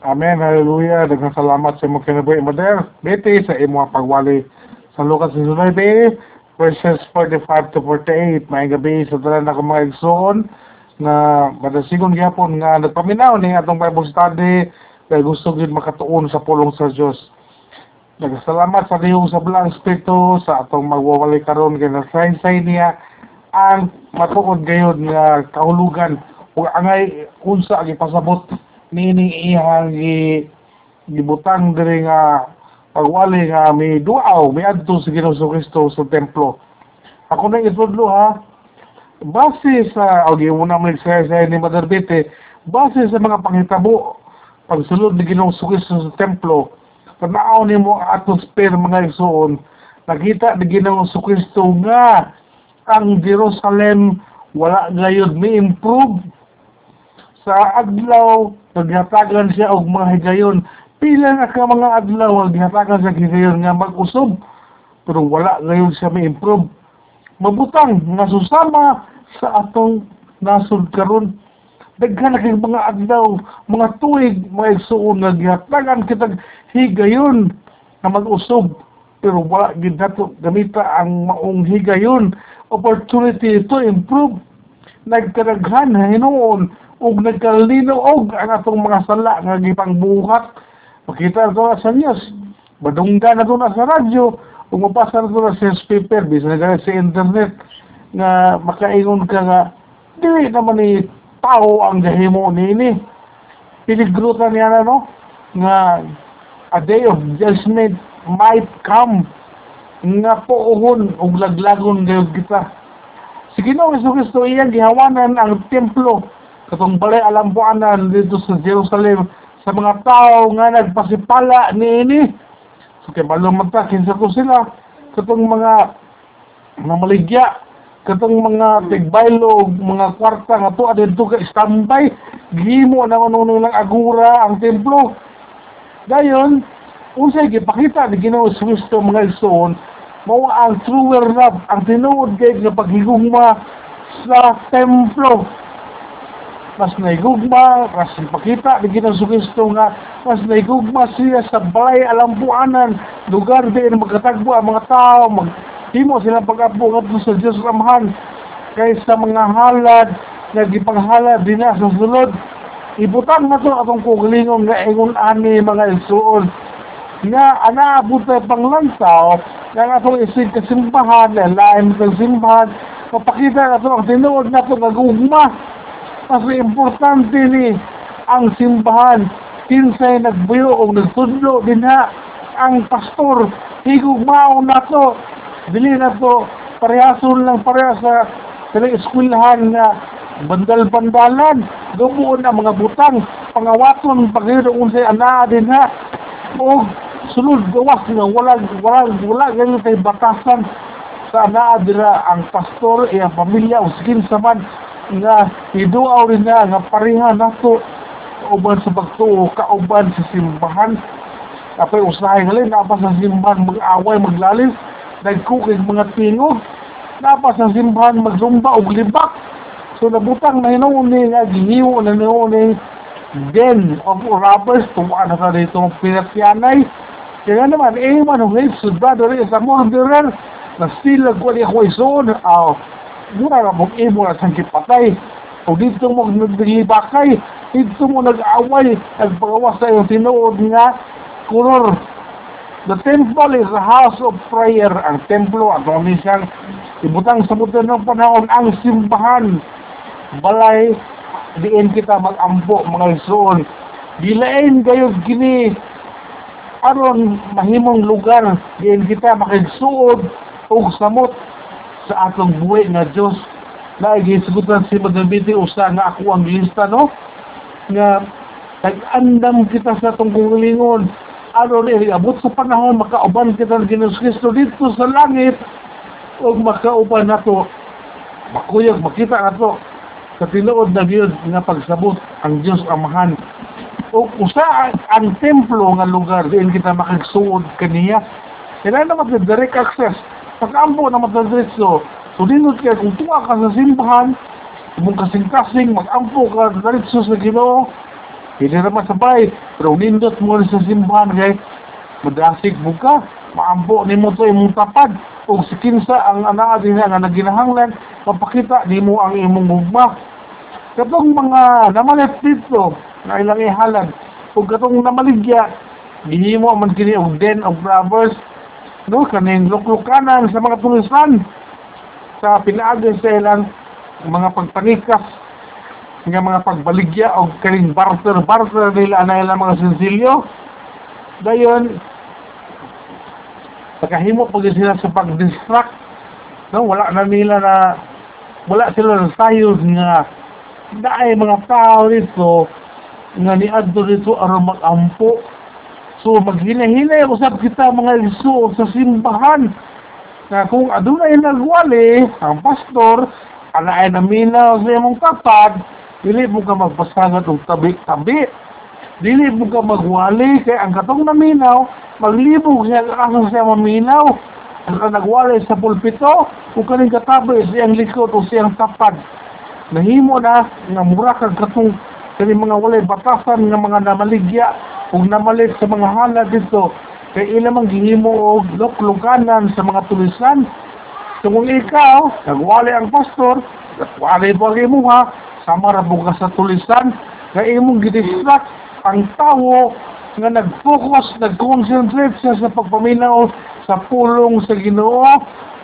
Amen, hallelujah. Daghang salamat sa imong kinabuhi, Mother. Bete sa imong pagwali sa Lucas 19, verses 45 to 48. May gabi sa talan ako mga igsoon na madasigon gyapon nga nagpaminaw ni atong Bible study kay gusto gid makatuon sa pulong sa Dios. Nagsalamat sa Diyo sa Blang Espiritu sa atong magwawali karon kay nasaysay niya ang matuod gayud nga kahulugan ug angay unsa gipasabot nining iyang gi gibutang diri nga pagwali nga may duaw may adto sa Ginoo Kristo sa templo. Ako na itudlo ha. Base sa og okay, mo sa ni Mother Bete, base sa mga panghitabo pagsulod ni Ginoo Kristo sa templo Tanaw ni mo atmosphere mga igsoon, nakita ni Ginoo Kristo nga ang Jerusalem wala gayud mi improve sa adlaw naghatagan siya og mga higayon. Pila na ka mga adlaw naghatagan sa higayon nga mag-usob pero wala gayud siya mi improve mabutang nga susama sa atong nasod karon. Daghan na mga adlaw mga tuig mga igsuon nga gihatagan kitag higayon na mag-usob pero wala gid nato gamita ang maong higayon. Opportunity to improve. Nagkaraghan hinuon ug nagkalinaw ang atong mga sala nga gipangbuhat makita to sa news badungga na to na sa radyo ug mabasa na to na sa newspaper bisan na sa internet nga makaingon ka nga dili naman ni tao ang gahimo nini. Niya na, no? Nga a day of judgment might come nga pohon ug laglagon gayud kita. Si Ginoo Hesus Kristo iyang gihawanan ang templo katong balay alambuanan dito sa Jerusalem sa mga tao nga nagpasipala niini. So kay malumata kinsa ko sila? Katong mga mamaligya katong mga tigbaylo mga kwarta nga to adto ka standby gihimo naman uno lang agura ang templo. Dayon unsay gipakita ni Ginoo Kristo mga igsoon mao ang truer love ang tinuod kay nga paghigugma sa templo mas naigugma mas ipakita ni Ginoo Kristo nga mas naigugma siya sa balay alampuanan lugar din magkatagbo ang mga tao mag Himo sila pag-apo sa Dios Amahan kaysa mga halad nga gipanghalad dinha sa sulod. Ibutang na to atong kugalingon nga ingon ani mga isuon. Nga ana abutay panglantaw nga atong isig kasimbahan na lain ng simbahan mapakita na to ang tinuod na to nga. Mas importante ni ang simbahan. Kinsay nagbuyo o nagtudlo dinha ang pastor. Higugmao na to. Dili na to. Parehason lang pareha sa sa eskwelahan nga bandal-bandalan. Gumuon ang mga butang. Pangawaton paghido unsay ana din ha o sulod gawas nga wala wala wala ganun kay batasan sa ana dira ang pastor e ang pamilya o skin saman nga iduaw rin na nga pareha nato uban sa pagtuo kauban sa simbahan. Kapay usahay ngalin na sa simbahan mag-away maglalis nagkukig mga tingog napas ang simbahan magsumba og libak. So nabutang na hinuon ni nga gihiwo na hinuon ni den of robbers tuwa na sa dito pinatyanay. Kaya naman eh man ang ngayon sudado rin sa mga direr na sila ko ni isuon aw mura na mong imo na sang kipatay o dito mo naglibakay dito mo nag-away nagpagawas sa iyong tinuod nga kulor The temple is a house of prayer. Ang templo, at ni siyang ibutang sa buto ng panahon, ang simbahan. Balay, diin kita mag-ampo, mga isuon. Gilain kayo gini, aron mahimong lugar, diin kita makigsuod o samot sa atong buhay nga Diyos. Naigisugutan si Madamiti usa nga ako ang lista, no? Nga, nag-andam kita sa itong kulingon ano ni abot sa panahon makauban kita ng Ginoos Kristo dito sa langit. O makauban nato makuyog makita nato sa tinuod na Diyos nga pagsabot ang Diyos amahan. O usa ang templo nga lugar diin kita makagsuod kaniya. Kaya naman the direct access pag-ampo na matadiretso so kaya kung tuwa ka sa simbahan mong kasing-kasing mag-ampo ka diretso sa Ginoo Hindi naman sabay. Pero nindot mo sa simbahan kay madasig mo ka. Maampo ni mo to imong tapad. O si kinsa ang anak din nga naginahanglan, mapakita ni mo ang imong gugma. Katong mga namalit dito, na ilang ihalad, o katong namaligya, gihimo man kini og den of robbers, no, kaning luklukanan sa mga tulisan, sa pinaagay sa ilang mga pagpanikas, nga mga pagbaligya o kaning barter-barter nila na ilang mga sensilyo. Dayon, pagkahimo pag sila sa pag-distract, no, wala na nila na, wala sila na sayod nga, daay mga tao dito, nga niadto dito aron mag-ampo. So maghinay-hinay usab kita mga iso sa simbahan. Na kung adunay nagwali, ang pastor, alaay na minaw sa imong tatad, dili mo ka magpasagat og tabi-tabi. Dili mo ka magwali kay ang katong naminaw, maglibog siya asang siya maminaw. Ang nagwali sa pulpito, kung kaning katabi siyang likod o siyang tapad. Nahimo na nga mura kag katong kani mga walay batasan nga mga namaligya ug namalit sa mga hala dito. Kay ila man gihimo og luklukanan sa mga tulisan. Kung ikaw nagwali ang pastor wali po ang imuha sama ra sa tulisan kay imong gidistract ang tao nga nag-focus, nag-concentrate siya sa pagpaminaw sa pulong sa Ginoo.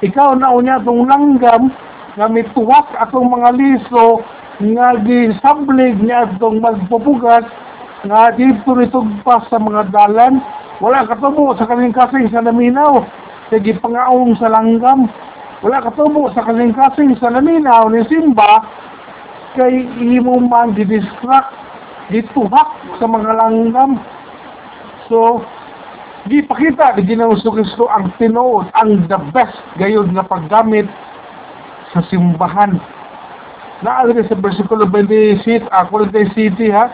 Ikaw na unya tong langgam nga mituwak atong mga liso nga gisablig niya atong magpupugas nga dito ritog pa sa mga dalan. Wala katubo sa kaning kasing sa laminaw. Sige pangaong sa langgam. Wala katubo sa kaning kasing sa laminaw ni Simba. Kay imo man didistract dituhak sa mga langgam. So di pakita ni Ginoo Kristo ang tinuod ang the best gayud nga paggamit sa simbahan. Naagri sa versikulo 26, uh, 40 city ha,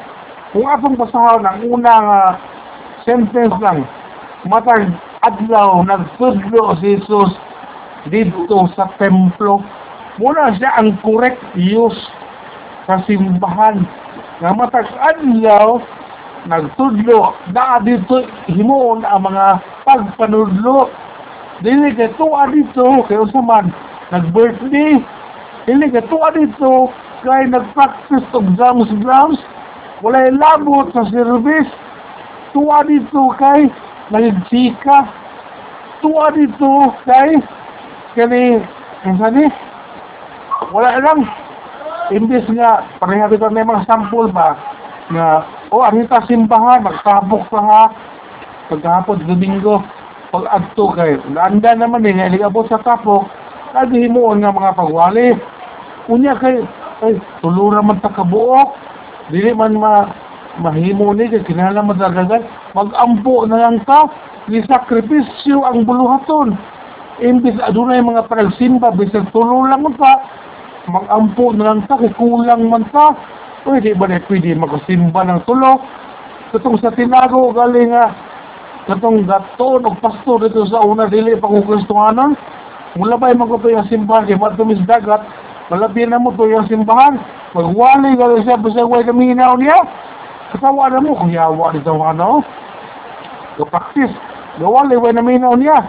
kung atong basahon ang unang uh, sentence lang, matag adlaw nagtudlo si Jesus dito sa templo. Muna siya ang correct use sa simbahan. Nga matag adlaw nagtudlo na dito himuon ang mga pagpanudlo. Dili kay tuwa dito kay usaman nag-birthday Hindi ka tuwa dito kay nag-practice og drums drums wala labot sa service. Tuwa dito kay nagchika tuwa dito kay kani ang sani wala lang. Imbes nga pareha dito may mga sample ba? Nga o oh, anita simbahan magtabok sa ha paghapon domingo pag adto kay landa naman eh nga abot sa tapok. Naghimuon nga mga pagwali. Unya kay ay tulura man ta kabuok dili man ma mahimo ni kay kinahanglan madagagan magampo na lang ka ni sakripisyo ang buluhaton. Imbis adunay mga panagsimba bisag tulo lang man ka magampo na lang ka kay kulang man ka. Pwede ba na pwede makasimba ng tulo? Katong sa tinago galing nga katong gaton o pastor dito sa una dili pa kung kristuhanon mula ba yung magkato yung simbahan kay matumis dagat Malabi na mo to yung simbahan. Magwali ka siya basta way kaminaw niya. Kasawa na mo kung yawa dito ano. Kapraktis. Gawali way naminaw niya.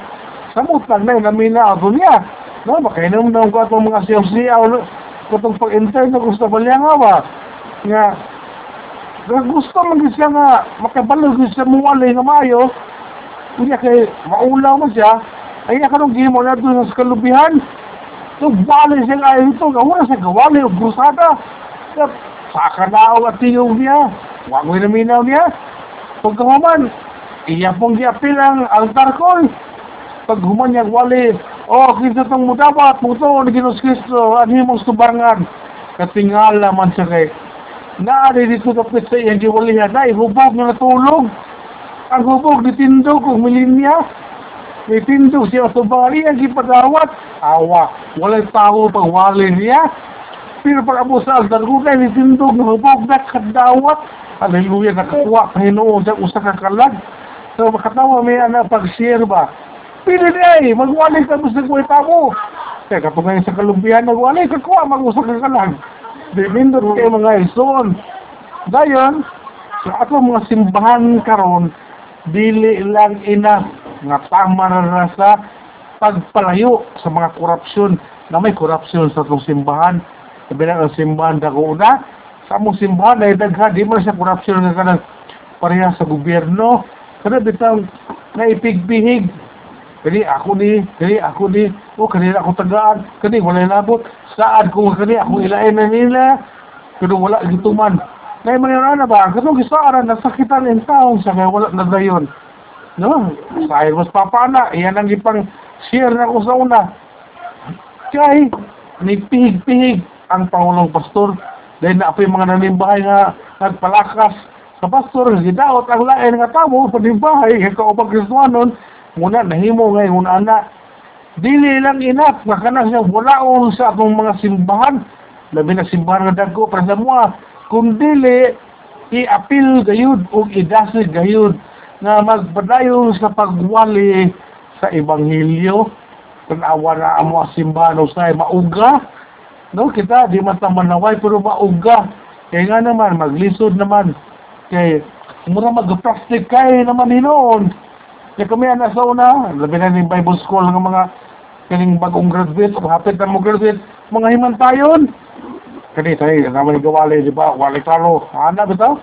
Samutan na yung naminaw niya. No, makainom na ko itong mga siyaw-siyaw. Katong pag-intern na gusto ba niya nga ba? Nga, gusto man siya nga makabalog siya muwali nga mayo, kunya kay maulaw mo siya, ay ka nung gimo na doon sa kalubihan. So, bali siya nga ito, gawa sa gawali o brusada. Sa sakanaw at tingog niya, wagoy na minaw niya. Pagkahuman, iya pong giapil ang altar ko. Pag human niya, wali, oh, kita itong mudapat, muto, ni Ginos Cristo, anhimong subangan. Katingala man siya kay, naari dito kapit sa iyang giwalihan, na ihubog na natulog. Ang hubog, ditindog, kung. May tindog siya sa bali, ang gipadawat. Awa, walay tao pag wali niya. Pero pag abo sa altar ko, kaya nitindog na hubog na kadawat. Hallelujah, nakakuha Panginoon sa usa ka. So makatawa may anak pag-share ba? Pili na eh, magwali ka mo sa kweta mo. Kaya kapag ngayon sa kalumbihan, magwali ka kuha, mag-usa ka kalag. Kayo mga ison. Dayon, So ato mga simbahan karon dili lang ina nga tama na na sa pagpalayo sa mga korupsyon na may korupsyon sa atong simbahan. Sabi na ang simbahan dako una, sa among simbahan ay dagha di man siya korupsyon nga kanang pareha sa gobyerno. Kada bitang naipigbihig kani ako ni, kani ako ni, o kani ako tagaan, kani wala labot, saan kung kani ako ilain na nila, kani wala gituman. Nay mga na ba, kanong gisaaran nasakitan ang taong sa kaya wala na dayon. No, sa mas papana, iyan ang ipang share na ko sa una. Kay, nipihig-pihig ang Pangulong Pastor. Dahil na apoy mga nanimbahay nga nagpalakas. Sa pastor, gidaot ang lain nga tamo, panimbahay, nga kaupag Kristuanon, muna nahimo ngayon ana. Dili lang enough nga kana siya walaon sa atong mga simbahan. Labi na simbahan nga dagko para sa mga. Kung dili i-appeal gayud o idasig gayud nga magpadayon sa pagwali sa ebanghelyo tanawa na ang mga simbahan usay mauga no kita di man ta manaway pero mauga kaya nga naman maglisod naman kay mura mag-plastic kay naman hinoon kaya kami ang nasa una, labi na ng Bible School ng mga kaning bagong graduate o hapit na mo graduate, mga himantayon. Kani tayo, naman gawali, di ba? Wali klaro. Ana bitaw?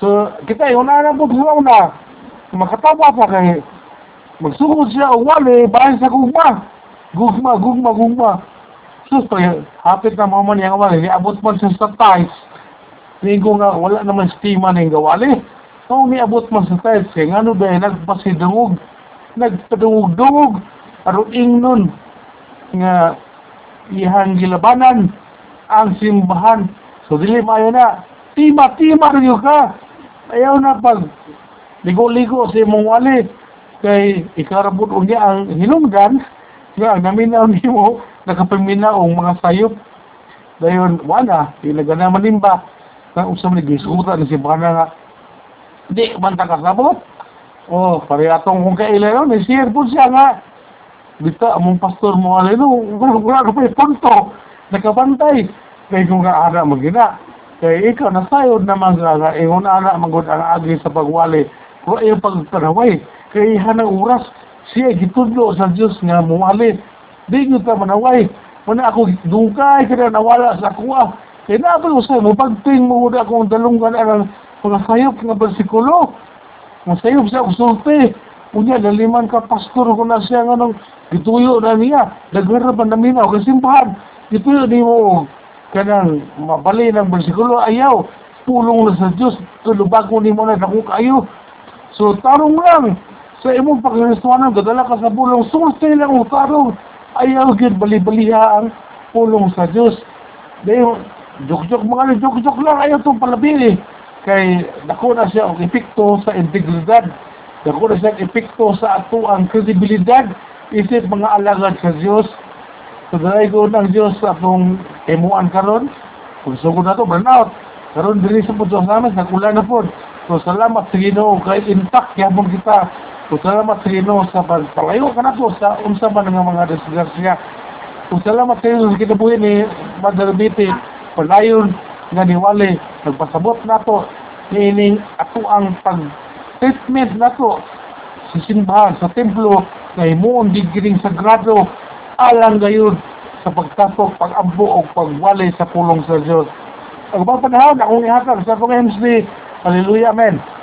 So, kita una na po sa una. Makatawa pa kay magsugod siya o wali, bahay sa gugma. Gugma, gugma, gugma. So, tayo, hapit na mga man yung wali, niabot man siya sa ties. Nigo nga, wala naman stima na yung gawali. Kung niabot man sa tiles, kaya nga no ba, nagpasidungog, nagpadungog-dungog, aron ingnon, nga ihang gilabanan ang simbahan. So, dili maayo na, tima-tima rin ka. Ayaw na pag ligo-ligo sa imong wali, kay ikarabot niya ang hinungdan, nga ang naminaw ni mo, nakapaminaw ang mga sayop. Dayon, wala, ilagana manimba, kang usam ni gisuta ni simbahan na nga, di man ta kasabot. Oh, pare atong kung kaila no, ni share po siya nga. Bita among pastor mo ali no, wala ka pa punto. Nakabantay. Kay kung ka ana magina. Kay ikaw nasayod naman nga ingon ana magud ang agi sa pagwali. Yung pagparaway. Kay hanang oras siya gitudlo sa Dios nga muwali. Di gyud ta manaway. Muna ako dungkay kada nawala sa kuha. Kaya na ba usay mo pagting mo akong dalunggan ang mga sayop nga bersikulo. Mga sayop sa usulti. Unya, laliman ka pastor ko na siya nga nung gituyo na niya. Nagwera pa namin ako kasimbahan. Gituyo ni mo kanang mabali ng bersikulo. Ayaw, pulong na sa Diyos. Tulubago ni mo na ako kayo. So, tarong lang. Sa imong pagkristuanan, gadala ka sa pulong. Sulti lang ang tarong. Ayaw, gid bali-baliha ang pulong sa Diyos. Dahil, jok-jok mga jok-jok lang. Ayaw itong palabili kay dako na siya og epekto sa integridad dako na siya epekto sa ato ang kredibilidad isip mga alagad sa Dios so dahil ko ng Dios sa atong emuan karon kung sugod na to burnout karon diri sa puso namin nagula na po so salamat sa Ginoo kay intact gyapon kita so salamat sa Ginoo sa pagpalayo ka na to sa unsa man nga mga disgrasya so salamat kayo sa kinabuhi ni Betty palayon nga niwali nagpasabot nato niining ato ang pag treatment nato sa simbahan sa templo nga himuon digiring sagrado alang gayon sa pagtapok, pag-ambo o pagwali sa pulong sa Diyos. Ang mga panahon, akong ihatag sa akong MC. Hallelujah, Amen.